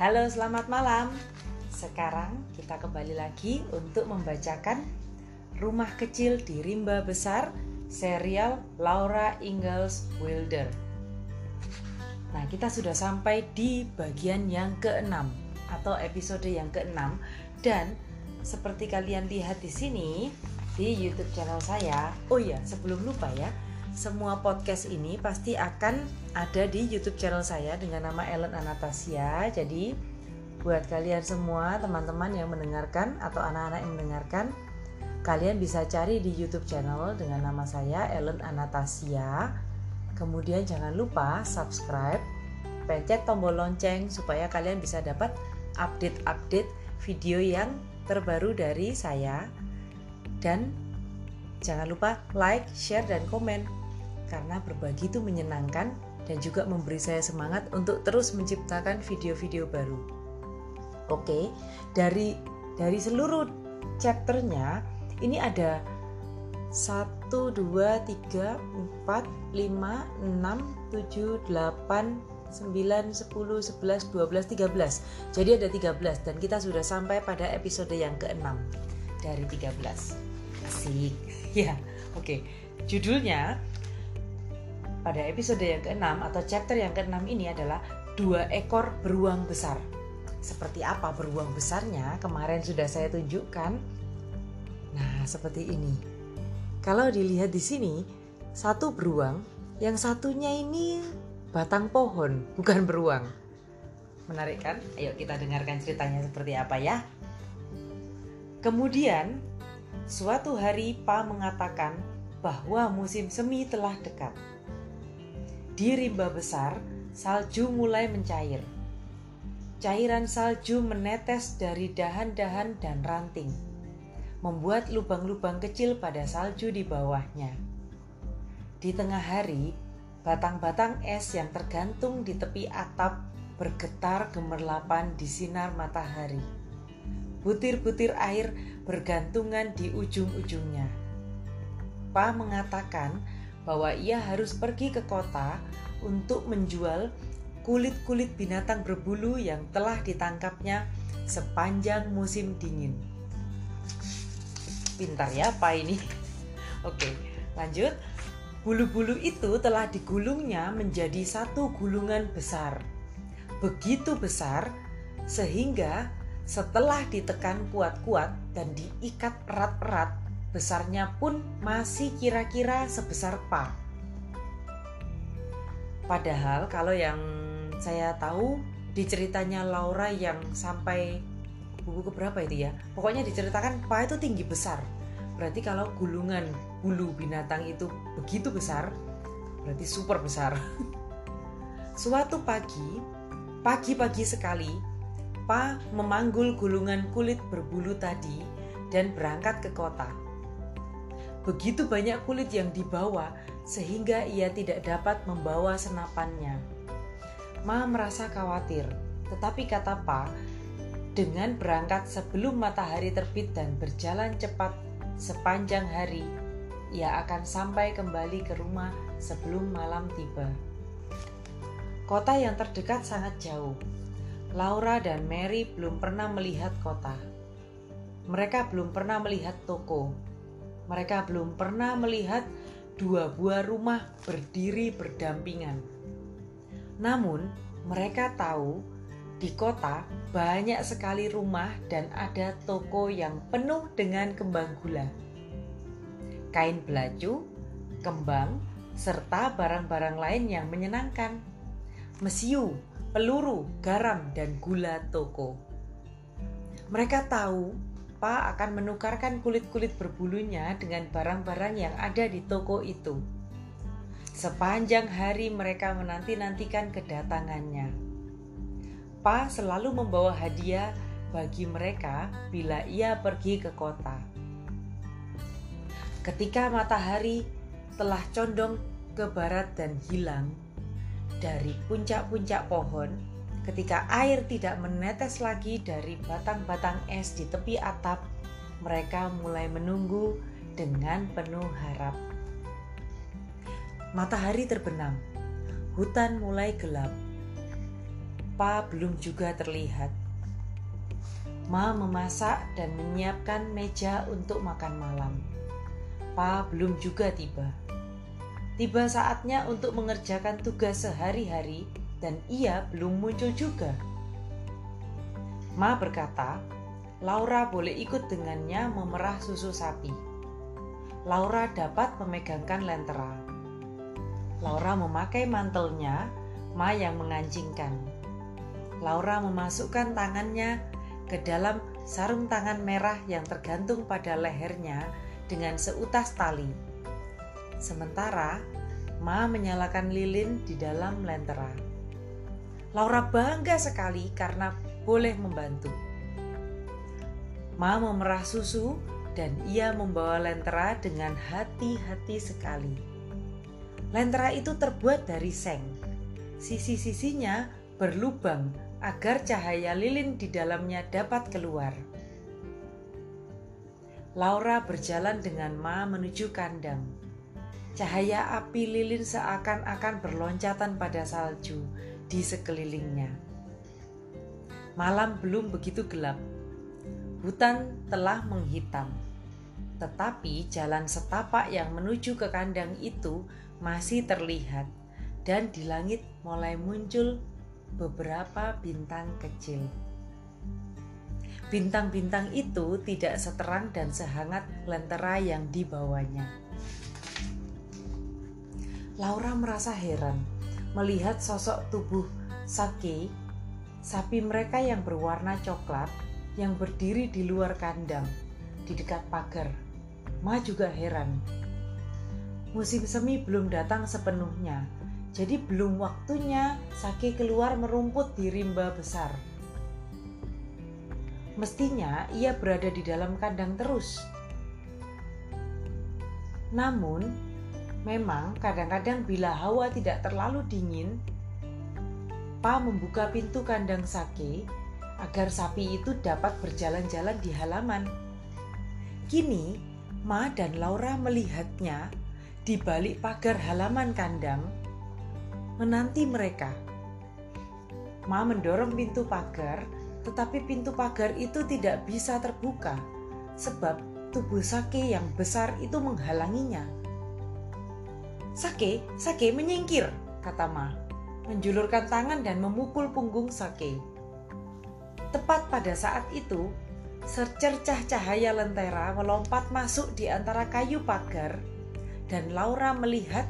Halo, selamat malam. Sekarang kita kembali lagi untuk membacakan Rumah Kecil di Rimba Besar serial Laura Ingalls Wilder. Nah, kita sudah sampai di bagian yang keenam atau episode yang keenam dan seperti kalian lihat di sini di YouTube channel saya. Oh ya, sebelum lupa ya, semua podcast ini pasti akan ada di YouTube channel saya dengan nama Ellen Anastasia. Jadi buat kalian semua teman-teman yang mendengarkan atau anak-anak yang mendengarkan, kalian bisa cari di YouTube channel dengan nama saya Ellen Anastasia. Kemudian jangan lupa subscribe, pencet tombol lonceng supaya kalian bisa dapat update-update video yang terbaru dari saya. Dan jangan lupa like, share, dan komen karena berbagi itu menyenangkan dan juga memberi saya semangat untuk terus menciptakan video-video baru. Oke, dari dari seluruh chapternya ini ada 1, 2, 3, 4, 5, 6, 7, 8, 9, 10, 11, 12, 13 Jadi ada 13 dan kita sudah sampai pada episode yang ke-6 dari 13 Asik Ya, oke. Judulnya pada episode yang ke-6 atau chapter yang ke-6 ini adalah Dua ekor beruang besar Seperti apa beruang besarnya kemarin sudah saya tunjukkan Nah, seperti ini kalau dilihat di sini, satu beruang, yang satunya ini batang pohon, bukan beruang. Menarik kan? Ayo kita dengarkan ceritanya seperti apa ya. Kemudian, suatu hari Pa mengatakan bahwa musim semi telah dekat. Di rimba besar, salju mulai mencair. Cairan salju menetes dari dahan-dahan dan ranting membuat lubang-lubang kecil pada salju di bawahnya. Di tengah hari, batang-batang es yang tergantung di tepi atap bergetar gemerlapan di sinar matahari. Butir-butir air bergantungan di ujung-ujungnya. Pa mengatakan bahwa ia harus pergi ke kota untuk menjual kulit-kulit binatang berbulu yang telah ditangkapnya sepanjang musim dingin. Pintar ya Pak ini. Oke, lanjut. Bulu-bulu itu telah digulungnya menjadi satu gulungan besar. Begitu besar sehingga setelah ditekan kuat-kuat dan diikat erat-erat, besarnya pun masih kira-kira sebesar pa. Padahal kalau yang saya tahu di ceritanya Laura yang sampai buku keberapa itu ya? Pokoknya diceritakan pa itu tinggi besar. Berarti kalau gulungan bulu binatang itu begitu besar berarti super besar. Suatu pagi pagi-pagi sekali pa memanggul gulungan kulit berbulu tadi dan berangkat ke kota begitu banyak kulit yang dibawa sehingga ia tidak dapat membawa senapannya Ma merasa khawatir tetapi kata Pa dengan berangkat sebelum matahari terbit dan berjalan cepat sepanjang hari, ia akan sampai kembali ke rumah sebelum malam tiba. Kota yang terdekat sangat jauh. Laura dan Mary belum pernah melihat kota. Mereka belum pernah melihat toko. Mereka belum pernah melihat dua buah rumah berdiri berdampingan. Namun, mereka tahu di kota banyak sekali rumah dan ada toko yang penuh dengan kembang gula. Kain belacu, kembang, serta barang-barang lain yang menyenangkan. Mesiu, peluru, garam, dan gula toko. Mereka tahu Pa akan menukarkan kulit-kulit berbulunya dengan barang-barang yang ada di toko itu. Sepanjang hari mereka menanti-nantikan kedatangannya. Pa selalu membawa hadiah bagi mereka bila ia pergi ke kota. Ketika matahari telah condong ke barat dan hilang dari puncak-puncak pohon, ketika air tidak menetes lagi dari batang-batang es di tepi atap, mereka mulai menunggu dengan penuh harap. Matahari terbenam, hutan mulai gelap Pa belum juga terlihat. Ma memasak dan menyiapkan meja untuk makan malam. Pa belum juga tiba. Tiba saatnya untuk mengerjakan tugas sehari-hari dan ia belum muncul juga. Ma berkata, Laura boleh ikut dengannya memerah susu sapi. Laura dapat memegangkan lentera. Laura memakai mantelnya, Ma yang mengancingkan. Laura memasukkan tangannya ke dalam sarung tangan merah yang tergantung pada lehernya dengan seutas tali. Sementara Ma menyalakan lilin di dalam lentera. Laura bangga sekali karena boleh membantu. Ma memerah susu dan ia membawa lentera dengan hati-hati sekali. Lentera itu terbuat dari seng. Sisi-sisinya berlubang agar cahaya lilin di dalamnya dapat keluar. Laura berjalan dengan Ma menuju kandang. Cahaya api lilin seakan-akan berloncatan pada salju di sekelilingnya. Malam belum begitu gelap. Hutan telah menghitam. Tetapi jalan setapak yang menuju ke kandang itu masih terlihat dan di langit mulai muncul beberapa bintang kecil. Bintang-bintang itu tidak seterang dan sehangat lentera yang dibawanya. Laura merasa heran melihat sosok tubuh Sake, sapi mereka yang berwarna coklat yang berdiri di luar kandang di dekat pagar. Ma juga heran. Musim semi belum datang sepenuhnya jadi belum waktunya Sake keluar merumput di rimba besar. Mestinya ia berada di dalam kandang terus. Namun, memang kadang-kadang bila hawa tidak terlalu dingin, Pa membuka pintu kandang Sake agar sapi itu dapat berjalan-jalan di halaman. Kini, Ma dan Laura melihatnya di balik pagar halaman kandang menanti mereka. Ma mendorong pintu pagar, tetapi pintu pagar itu tidak bisa terbuka sebab tubuh Sake yang besar itu menghalanginya. Sake, Sake menyingkir, kata Ma, menjulurkan tangan dan memukul punggung Sake. Tepat pada saat itu, secercah cahaya lentera melompat masuk di antara kayu pagar dan Laura melihat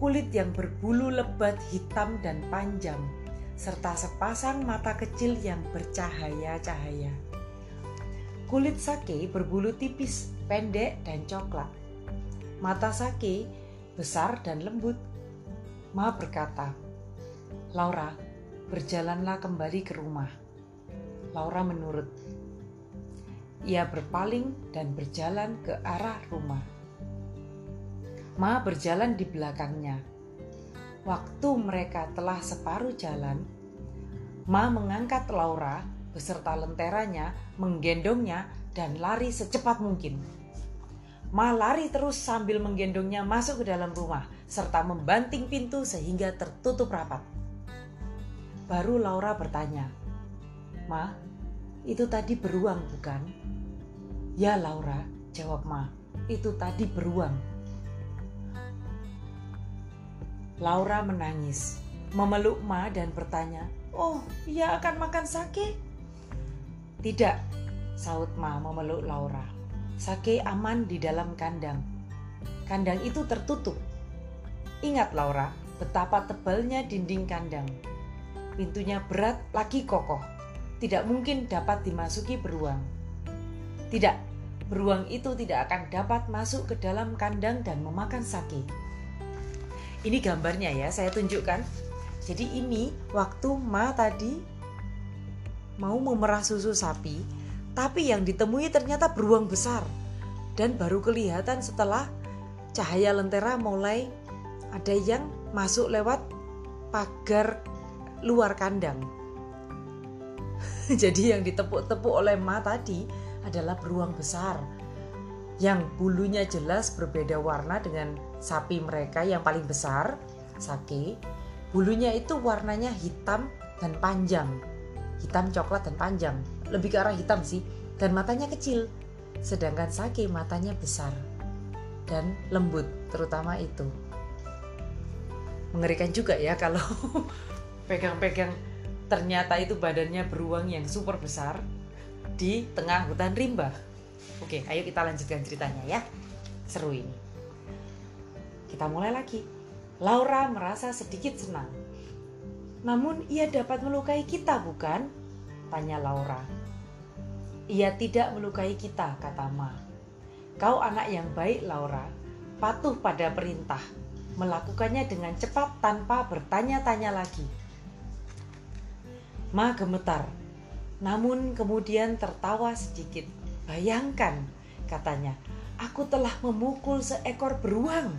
kulit yang berbulu lebat hitam dan panjang, serta sepasang mata kecil yang bercahaya-cahaya. Kulit sake berbulu tipis, pendek, dan coklat. Mata sake besar dan lembut. Ma berkata, Laura, berjalanlah kembali ke rumah. Laura menurut. Ia berpaling dan berjalan ke arah rumah. Ma berjalan di belakangnya. Waktu mereka telah separuh jalan, Ma mengangkat Laura beserta lenteranya, menggendongnya, dan lari secepat mungkin. Ma lari terus sambil menggendongnya masuk ke dalam rumah, serta membanting pintu sehingga tertutup rapat. Baru Laura bertanya, Ma, itu tadi beruang bukan? Ya Laura, jawab Ma, itu tadi beruang. Laura menangis, memeluk Ma dan bertanya, "Oh, ia akan makan sake?" "Tidak," saut Ma memeluk Laura. "Sake aman di dalam kandang. Kandang itu tertutup. Ingat Laura, betapa tebalnya dinding kandang. Pintunya berat lagi kokoh. Tidak mungkin dapat dimasuki beruang." "Tidak, beruang itu tidak akan dapat masuk ke dalam kandang dan memakan sake." Ini gambarnya ya, saya tunjukkan. Jadi ini waktu Ma tadi mau memerah susu sapi, tapi yang ditemui ternyata beruang besar. Dan baru kelihatan setelah cahaya lentera mulai ada yang masuk lewat pagar luar kandang. Jadi yang ditepuk-tepuk oleh Ma tadi adalah beruang besar yang bulunya jelas berbeda warna dengan sapi mereka yang paling besar, sake. Bulunya itu warnanya hitam dan panjang. Hitam coklat dan panjang. Lebih ke arah hitam sih. Dan matanya kecil. Sedangkan Sake matanya besar dan lembut, terutama itu. Mengerikan juga ya kalau pegang-pegang ternyata itu badannya beruang yang super besar di tengah hutan rimba. Oke, ayo kita lanjutkan ceritanya ya. Seru ini. Kita mulai lagi. Laura merasa sedikit senang. Namun ia dapat melukai kita bukan? Tanya Laura. Ia tidak melukai kita, kata Ma. Kau anak yang baik, Laura. Patuh pada perintah. Melakukannya dengan cepat tanpa bertanya-tanya lagi. Ma gemetar, namun kemudian tertawa sedikit. Bayangkan, katanya, aku telah memukul seekor beruang.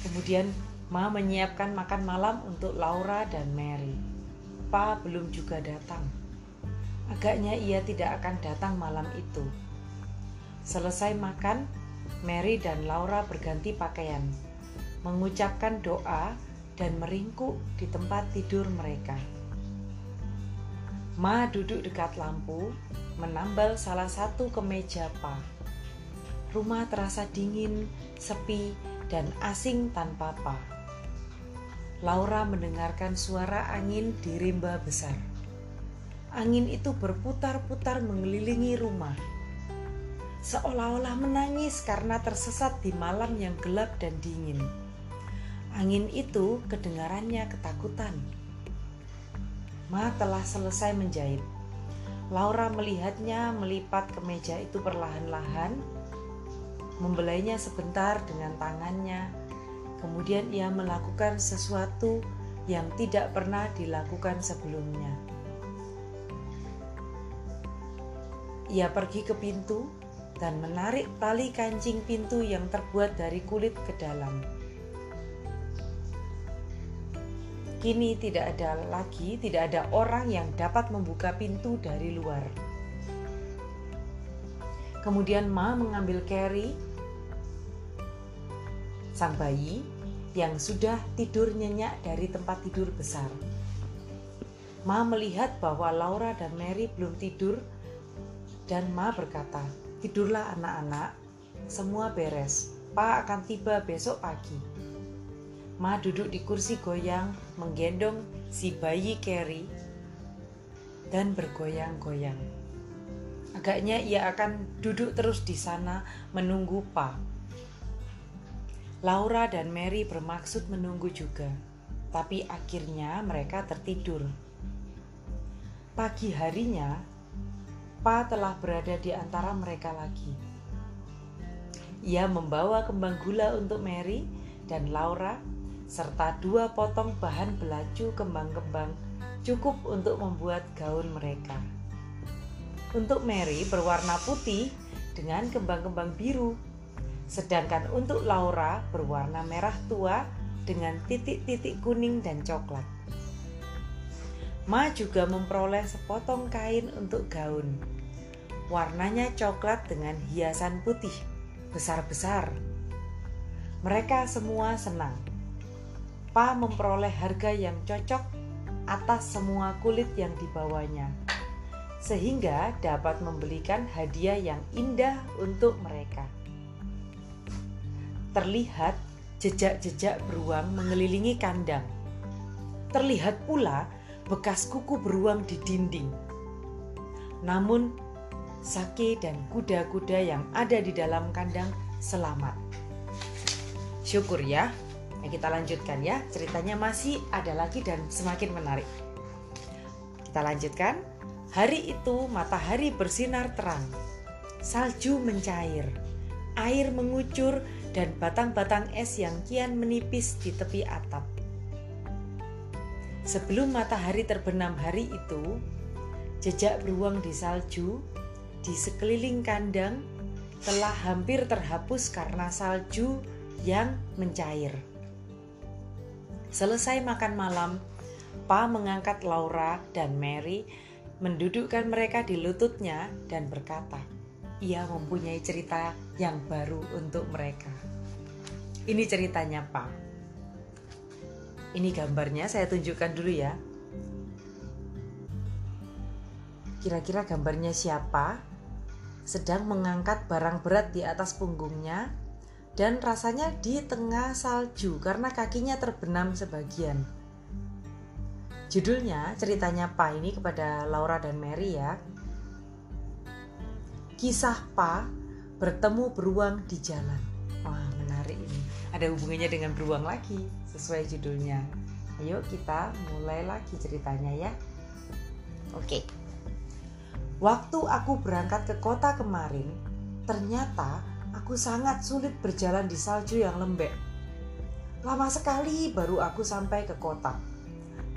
Kemudian Ma menyiapkan makan malam untuk Laura dan Mary. Pa belum juga datang. Agaknya ia tidak akan datang malam itu. Selesai makan, Mary dan Laura berganti pakaian, mengucapkan doa dan meringkuk di tempat tidur mereka. Ma duduk dekat lampu, menambal salah satu kemeja Pa. Rumah terasa dingin, sepi, dan asing tanpa Pa. Laura mendengarkan suara angin di rimba besar. Angin itu berputar-putar mengelilingi rumah. Seolah-olah menangis karena tersesat di malam yang gelap dan dingin. Angin itu kedengarannya ketakutan. Ma telah selesai menjahit. Laura melihatnya melipat kemeja itu perlahan-lahan membelainya sebentar dengan tangannya. Kemudian ia melakukan sesuatu yang tidak pernah dilakukan sebelumnya. Ia pergi ke pintu dan menarik tali kancing pintu yang terbuat dari kulit ke dalam. Kini tidak ada lagi, tidak ada orang yang dapat membuka pintu dari luar. Kemudian Ma mengambil Carrie sang bayi yang sudah tidur nyenyak dari tempat tidur besar. Ma melihat bahwa Laura dan Mary belum tidur dan Ma berkata, "Tidurlah anak-anak, semua beres. Pa akan tiba besok pagi." Ma duduk di kursi goyang menggendong si bayi Carrie dan bergoyang-goyang. Agaknya ia akan duduk terus di sana menunggu Pa. Laura dan Mary bermaksud menunggu juga, tapi akhirnya mereka tertidur. Pagi harinya, Pa telah berada di antara mereka lagi. Ia membawa kembang gula untuk Mary dan Laura, serta dua potong bahan belacu kembang-kembang cukup untuk membuat gaun mereka. Untuk Mary berwarna putih dengan kembang-kembang biru Sedangkan untuk Laura berwarna merah tua dengan titik-titik kuning dan coklat. Ma juga memperoleh sepotong kain untuk gaun. Warnanya coklat dengan hiasan putih, besar-besar. Mereka semua senang. Pa memperoleh harga yang cocok atas semua kulit yang dibawanya, sehingga dapat membelikan hadiah yang indah untuk mereka terlihat jejak-jejak beruang mengelilingi kandang. Terlihat pula bekas kuku beruang di dinding. Namun, Sake dan kuda-kuda yang ada di dalam kandang selamat. Syukur ya. ya. Kita lanjutkan ya. Ceritanya masih ada lagi dan semakin menarik. Kita lanjutkan. Hari itu matahari bersinar terang. Salju mencair. Air mengucur dan batang-batang es yang kian menipis di tepi atap. Sebelum matahari terbenam hari itu, jejak beruang di salju di sekeliling kandang telah hampir terhapus karena salju yang mencair. Selesai makan malam, Pa mengangkat Laura dan Mary, mendudukkan mereka di lututnya dan berkata, ia mempunyai cerita yang baru untuk mereka. Ini ceritanya Pak. Ini gambarnya saya tunjukkan dulu ya. Kira-kira gambarnya siapa? Sedang mengangkat barang berat di atas punggungnya dan rasanya di tengah salju karena kakinya terbenam sebagian. Judulnya ceritanya Pa ini kepada Laura dan Mary ya. Kisah Pa bertemu beruang di jalan. Wah, menarik ini. Ada hubungannya dengan beruang lagi sesuai judulnya. Ayo kita mulai lagi ceritanya ya. Oke. Waktu aku berangkat ke kota kemarin, ternyata aku sangat sulit berjalan di salju yang lembek. Lama sekali baru aku sampai ke kota.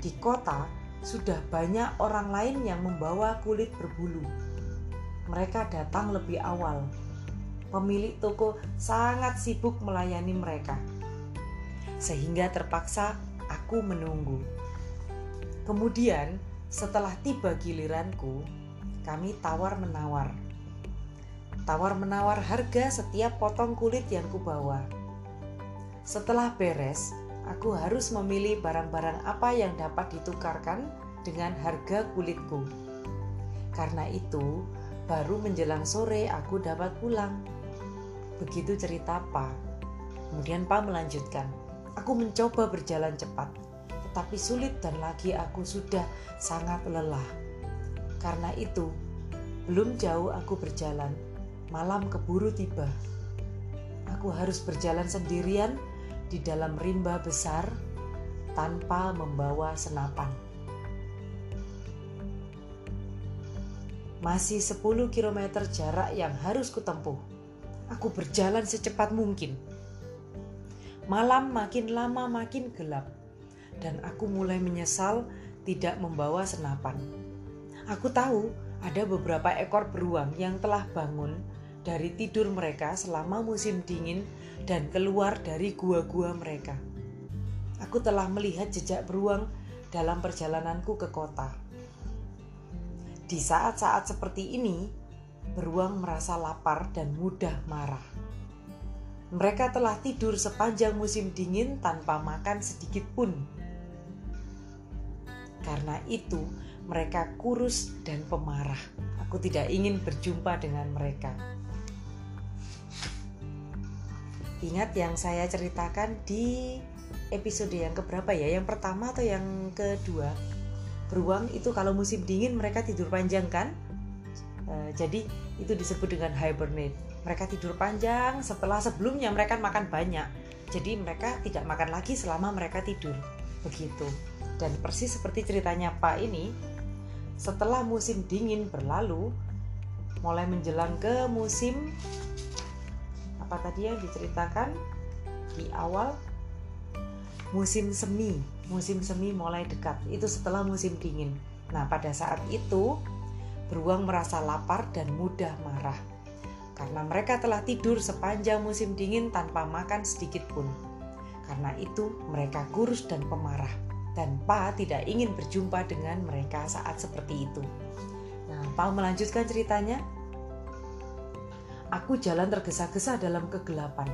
Di kota sudah banyak orang lain yang membawa kulit berbulu. Mereka datang lebih awal. Pemilik toko sangat sibuk melayani mereka, sehingga terpaksa aku menunggu. Kemudian, setelah tiba giliranku, kami tawar-menawar. Tawar-menawar harga setiap potong kulit yang kubawa. Setelah beres, aku harus memilih barang-barang apa yang dapat ditukarkan dengan harga kulitku. Karena itu, baru menjelang sore aku dapat pulang. Begitu cerita Pa. Kemudian Pa melanjutkan, aku mencoba berjalan cepat, tetapi sulit dan lagi aku sudah sangat lelah. Karena itu, belum jauh aku berjalan, malam keburu tiba. Aku harus berjalan sendirian di dalam rimba besar tanpa membawa senapan. Masih 10 km jarak yang harus kutempuh. Aku berjalan secepat mungkin. Malam makin lama makin gelap dan aku mulai menyesal tidak membawa senapan. Aku tahu ada beberapa ekor beruang yang telah bangun dari tidur mereka selama musim dingin dan keluar dari gua-gua mereka. Aku telah melihat jejak beruang dalam perjalananku ke kota. Di saat-saat seperti ini, beruang merasa lapar dan mudah marah. Mereka telah tidur sepanjang musim dingin tanpa makan sedikit pun. Karena itu, mereka kurus dan pemarah. Aku tidak ingin berjumpa dengan mereka. Ingat yang saya ceritakan di episode yang keberapa ya? Yang pertama atau yang kedua? Beruang itu kalau musim dingin mereka tidur panjang kan? E, jadi itu disebut dengan hibernate. Mereka tidur panjang setelah sebelumnya mereka makan banyak. Jadi mereka tidak makan lagi selama mereka tidur. Begitu. Dan persis seperti ceritanya Pak ini, setelah musim dingin berlalu, mulai menjelang ke musim apa tadi yang diceritakan di awal musim semi. Musim semi mulai dekat. Itu setelah musim dingin. Nah, pada saat itu beruang merasa lapar dan mudah marah karena mereka telah tidur sepanjang musim dingin tanpa makan sedikit pun. Karena itu, mereka kurus dan pemarah dan Pa tidak ingin berjumpa dengan mereka saat seperti itu. Nah, Pa melanjutkan ceritanya. Aku jalan tergesa-gesa dalam kegelapan.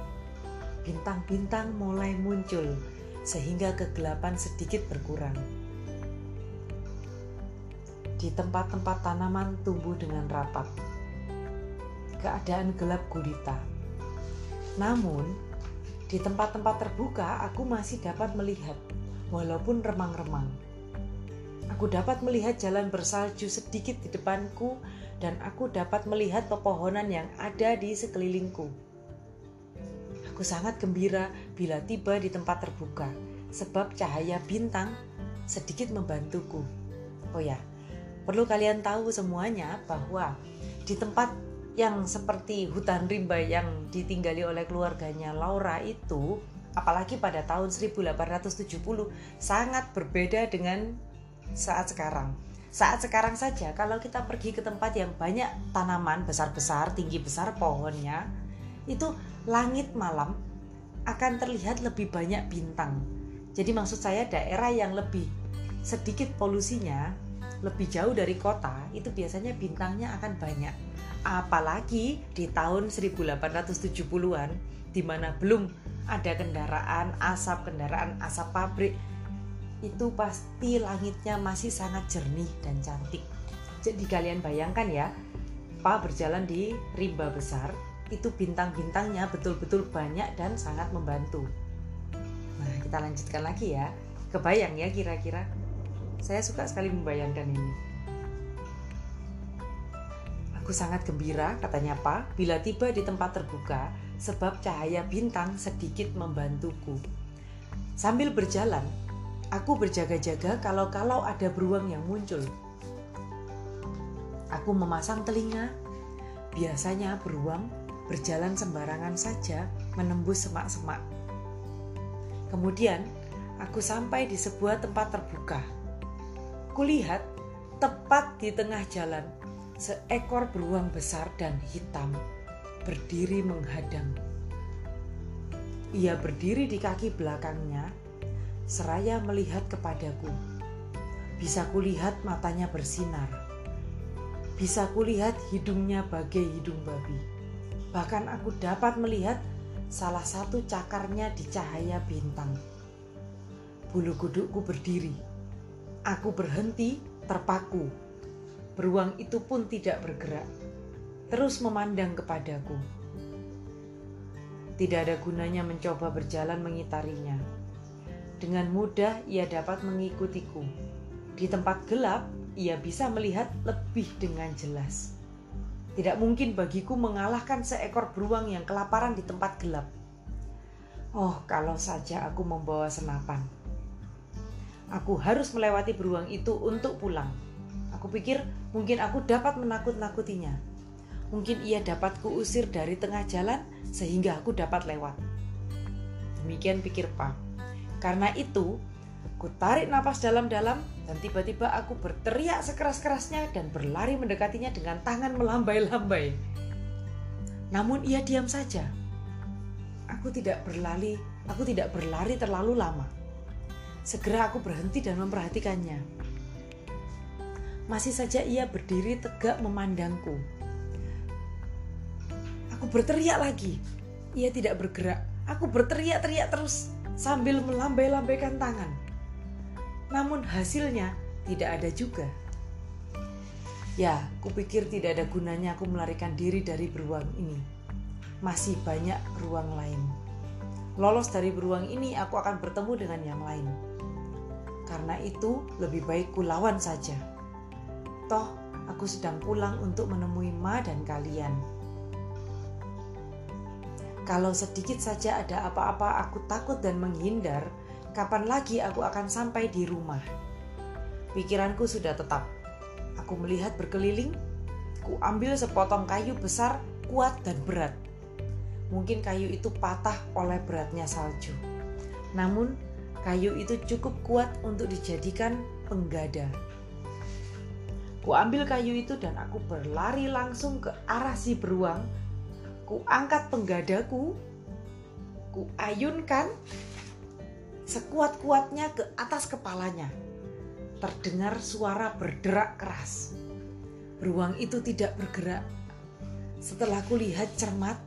Bintang-bintang mulai muncul sehingga kegelapan sedikit berkurang. Di tempat-tempat tanaman tumbuh dengan rapat. Keadaan gelap gulita. Namun, di tempat-tempat terbuka aku masih dapat melihat walaupun remang-remang. Aku dapat melihat jalan bersalju sedikit di depanku dan aku dapat melihat pepohonan yang ada di sekelilingku. Aku sangat gembira bila tiba di tempat terbuka sebab cahaya bintang sedikit membantuku. Oh ya, perlu kalian tahu semuanya bahwa di tempat yang seperti hutan rimba yang ditinggali oleh keluarganya Laura itu apalagi pada tahun 1870 sangat berbeda dengan saat sekarang. Saat sekarang saja kalau kita pergi ke tempat yang banyak tanaman besar-besar, tinggi besar pohonnya, itu langit malam akan terlihat lebih banyak bintang. Jadi maksud saya daerah yang lebih sedikit polusinya, lebih jauh dari kota, itu biasanya bintangnya akan banyak. Apalagi di tahun 1870-an di mana belum ada kendaraan asap kendaraan asap pabrik itu pasti langitnya masih sangat jernih dan cantik jadi kalian bayangkan ya Pa berjalan di rimba besar itu bintang-bintangnya betul-betul banyak dan sangat membantu nah kita lanjutkan lagi ya kebayang ya kira-kira saya suka sekali membayangkan ini Aku sangat gembira, katanya Pa, bila tiba di tempat terbuka, sebab cahaya bintang sedikit membantuku. Sambil berjalan, aku berjaga-jaga kalau-kalau ada beruang yang muncul. Aku memasang telinga. Biasanya beruang berjalan sembarangan saja menembus semak-semak. Kemudian, aku sampai di sebuah tempat terbuka. Kulihat tepat di tengah jalan seekor beruang besar dan hitam berdiri menghadang. Ia berdiri di kaki belakangnya, seraya melihat kepadaku. Bisa kulihat matanya bersinar. Bisa kulihat hidungnya bagai hidung babi. Bahkan aku dapat melihat salah satu cakarnya di cahaya bintang. Bulu kudukku berdiri. Aku berhenti terpaku Beruang itu pun tidak bergerak, terus memandang kepadaku. Tidak ada gunanya mencoba berjalan mengitarinya. Dengan mudah ia dapat mengikutiku. Di tempat gelap, ia bisa melihat lebih dengan jelas. Tidak mungkin bagiku mengalahkan seekor beruang yang kelaparan di tempat gelap. Oh, kalau saja aku membawa senapan. Aku harus melewati beruang itu untuk pulang. Aku pikir mungkin aku dapat menakut-nakutinya. Mungkin ia dapat kuusir dari tengah jalan sehingga aku dapat lewat. Demikian pikir Pak. Karena itu, ku tarik napas dalam-dalam dan tiba-tiba aku berteriak sekeras-kerasnya dan berlari mendekatinya dengan tangan melambai-lambai. Namun ia diam saja. Aku tidak berlari, aku tidak berlari terlalu lama. Segera aku berhenti dan memperhatikannya. Masih saja ia berdiri tegak memandangku. Aku berteriak lagi. Ia tidak bergerak. Aku berteriak-teriak terus sambil melambai-lambaikan tangan. Namun hasilnya tidak ada juga. Ya, kupikir tidak ada gunanya aku melarikan diri dari beruang ini. Masih banyak ruang lain. Lolos dari beruang ini, aku akan bertemu dengan yang lain. Karena itu, lebih baik ku lawan saja. Toh, aku sedang pulang untuk menemui Ma dan kalian. Kalau sedikit saja ada apa-apa aku takut dan menghindar, kapan lagi aku akan sampai di rumah? Pikiranku sudah tetap. Aku melihat berkeliling, ku ambil sepotong kayu besar, kuat dan berat. Mungkin kayu itu patah oleh beratnya salju. Namun, kayu itu cukup kuat untuk dijadikan penggada. Ku ambil kayu itu dan aku berlari langsung ke arah si beruang. Ku angkat penggadaku, ku ayunkan sekuat-kuatnya ke atas kepalanya. Terdengar suara berderak keras. Beruang itu tidak bergerak. Setelah kulihat cermat,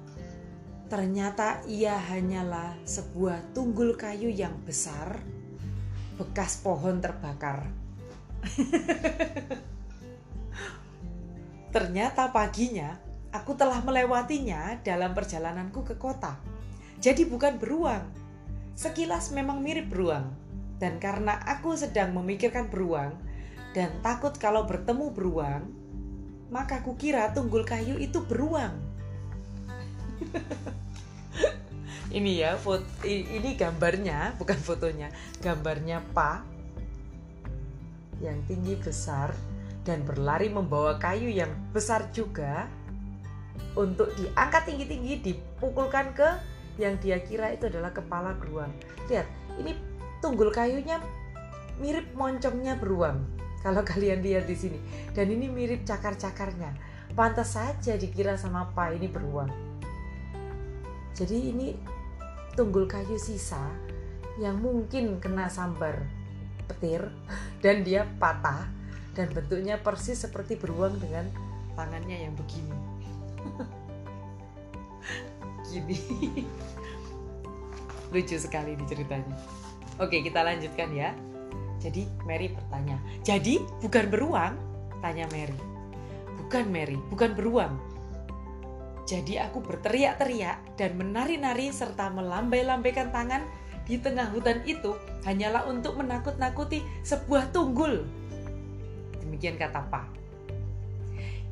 ternyata ia hanyalah sebuah tunggul kayu yang besar bekas pohon terbakar. Ternyata paginya aku telah melewatinya dalam perjalananku ke kota. Jadi bukan beruang. Sekilas memang mirip beruang. Dan karena aku sedang memikirkan beruang dan takut kalau bertemu beruang, maka kukira tunggul kayu itu beruang. ini ya foto ini gambarnya bukan fotonya gambarnya pak yang tinggi besar dan berlari membawa kayu yang besar juga untuk diangkat tinggi-tinggi dipukulkan ke yang dia kira itu adalah kepala beruang. Lihat, ini tunggul kayunya mirip moncongnya beruang. Kalau kalian lihat di sini, dan ini mirip cakar-cakarnya. Pantas saja dikira sama apa ini beruang. Jadi ini tunggul kayu sisa yang mungkin kena sambar petir dan dia patah dan bentuknya persis seperti beruang dengan tangannya yang begini. Gini. Lucu sekali di ceritanya. Oke, kita lanjutkan ya. Jadi Mary bertanya, "Jadi bukan beruang?" Tanya Mary. Bukan Mary, bukan beruang. Jadi aku berteriak-teriak dan menari-nari serta melambai-lambaikan tangan di tengah hutan itu hanyalah untuk menakut-nakuti sebuah tunggul. Demikian kata Pa.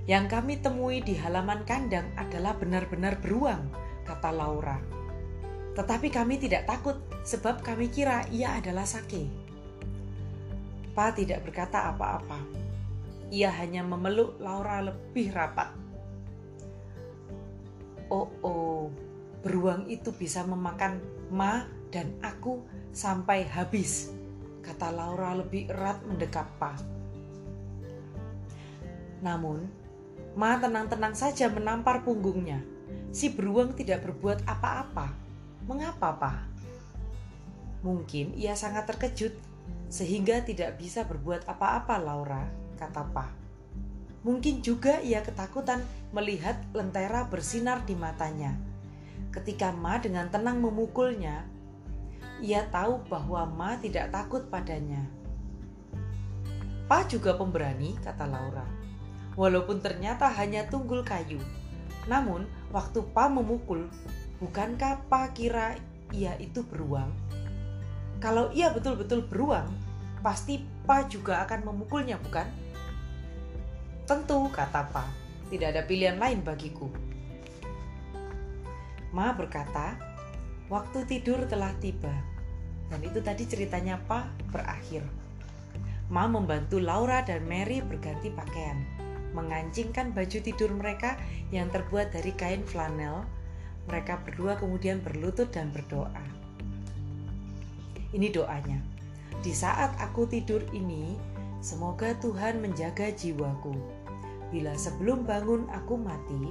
Yang kami temui di halaman kandang adalah benar-benar beruang, kata Laura. Tetapi kami tidak takut sebab kami kira ia adalah Sake. Pa tidak berkata apa-apa. Ia hanya memeluk Laura lebih rapat. Oh oh, beruang itu bisa memakan Ma dan aku sampai habis, kata Laura lebih erat mendekap Pa. Namun, Ma tenang-tenang saja menampar punggungnya. Si beruang tidak berbuat apa-apa. Mengapa, Pa? Mungkin ia sangat terkejut sehingga tidak bisa berbuat apa-apa, Laura, kata Pa. Mungkin juga ia ketakutan melihat lentera bersinar di matanya. Ketika Ma dengan tenang memukulnya, ia tahu bahwa Ma tidak takut padanya. Pa juga pemberani, kata Laura. Walaupun ternyata hanya tunggul kayu. Namun, waktu Pa memukul, bukankah Pa kira ia itu beruang? Kalau ia betul-betul beruang, pasti Pa juga akan memukulnya, bukan? Tentu, kata Pa, tidak ada pilihan lain bagiku. Ma berkata, waktu tidur telah tiba. Dan itu tadi ceritanya Pa berakhir. Ma membantu Laura dan Mary berganti pakaian, mengancingkan baju tidur mereka yang terbuat dari kain flanel. Mereka berdua kemudian berlutut dan berdoa. Ini doanya. Di saat aku tidur ini, Semoga Tuhan menjaga jiwaku. Bila sebelum bangun aku mati,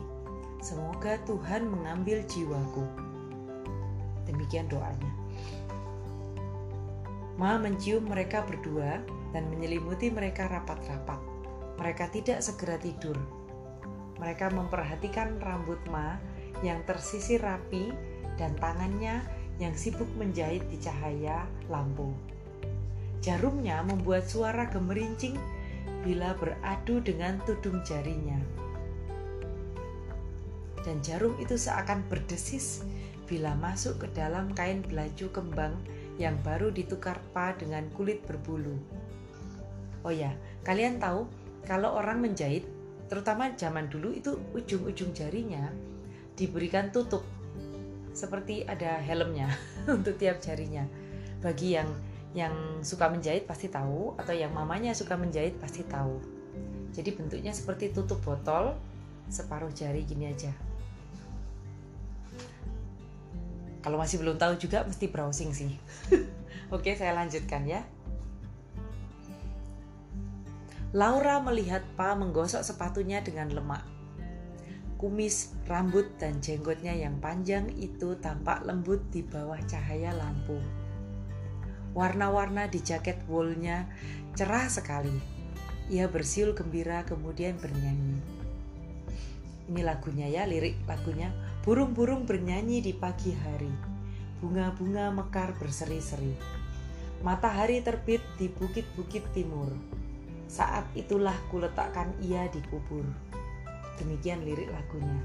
semoga Tuhan mengambil jiwaku. Demikian doanya. Ma mencium mereka berdua dan menyelimuti mereka rapat-rapat. Mereka tidak segera tidur. Mereka memperhatikan rambut Ma yang tersisir rapi dan tangannya yang sibuk menjahit di cahaya lampu. Jarumnya membuat suara gemerincing bila beradu dengan tudung jarinya. Dan jarum itu seakan berdesis bila masuk ke dalam kain belaju kembang yang baru ditukar pa dengan kulit berbulu. Oh ya, kalian tahu kalau orang menjahit, terutama zaman dulu itu ujung-ujung jarinya diberikan tutup. Seperti ada helmnya untuk tiap jarinya. Bagi yang yang suka menjahit pasti tahu atau yang mamanya suka menjahit pasti tahu. Jadi bentuknya seperti tutup botol separuh jari gini aja. Kalau masih belum tahu juga mesti browsing sih. Oke saya lanjutkan ya Laura melihat Pa menggosok sepatunya dengan lemak. Kumis, rambut, dan jenggotnya yang panjang itu tampak lembut di bawah cahaya lampu. Warna-warna di jaket woolnya cerah sekali. Ia bersiul gembira kemudian bernyanyi. Ini lagunya ya, lirik lagunya. Burung-burung bernyanyi di pagi hari. Bunga-bunga mekar berseri-seri. Matahari terbit di bukit-bukit timur. Saat itulah kuletakkan ia di kubur. Demikian lirik lagunya.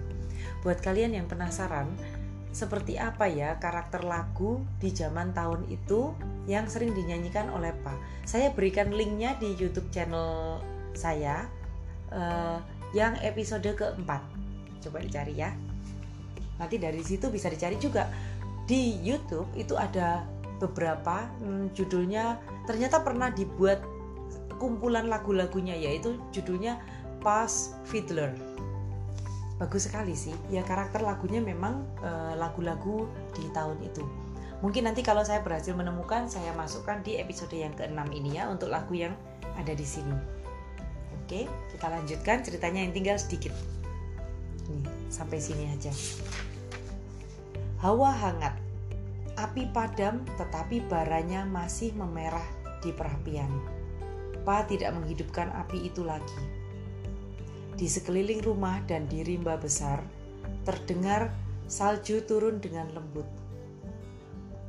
Buat kalian yang penasaran, seperti apa ya karakter lagu di zaman tahun itu yang sering dinyanyikan oleh Pa. Saya berikan linknya di YouTube channel saya uh, yang episode keempat. Coba dicari ya. Nanti dari situ bisa dicari juga di YouTube itu ada beberapa hmm, judulnya ternyata pernah dibuat kumpulan lagu-lagunya yaitu judulnya Pass Fiddler. Bagus sekali sih. Ya karakter lagunya memang eh, lagu-lagu uh, di tahun itu. Mungkin nanti kalau saya berhasil menemukan saya masukkan di episode yang keenam ini ya untuk lagu yang ada di sini. Oke kita lanjutkan ceritanya yang tinggal sedikit. Nih sampai sini aja. Hawa hangat api padam tetapi baranya masih memerah di perapian Pa tidak menghidupkan api itu lagi di sekeliling rumah dan di rimba besar, terdengar salju turun dengan lembut.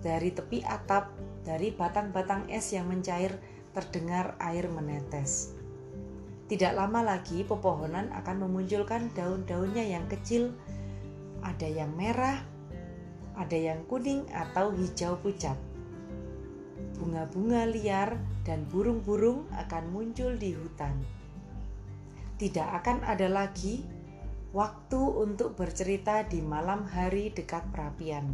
Dari tepi atap, dari batang-batang es yang mencair, terdengar air menetes. Tidak lama lagi pepohonan akan memunculkan daun-daunnya yang kecil, ada yang merah, ada yang kuning atau hijau pucat. Bunga-bunga liar dan burung-burung akan muncul di hutan. Tidak akan ada lagi waktu untuk bercerita di malam hari dekat perapian.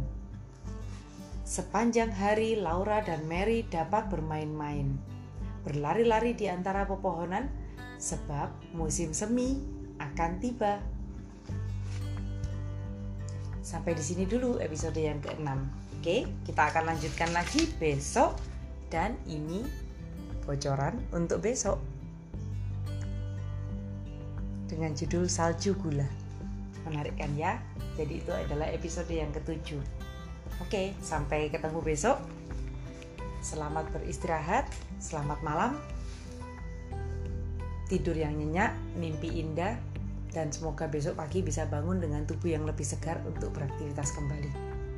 Sepanjang hari, Laura dan Mary dapat bermain-main, berlari-lari di antara pepohonan, sebab musim semi akan tiba. Sampai di sini dulu episode yang ke-6. Oke, kita akan lanjutkan lagi besok dan ini bocoran untuk besok dengan judul Salju Gula. Menarik kan ya? Jadi itu adalah episode yang ketujuh. Oke, sampai ketemu besok. Selamat beristirahat, selamat malam. Tidur yang nyenyak, mimpi indah, dan semoga besok pagi bisa bangun dengan tubuh yang lebih segar untuk beraktivitas kembali.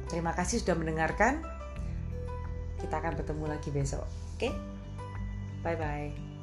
Terima kasih sudah mendengarkan. Kita akan bertemu lagi besok. Oke? Bye bye.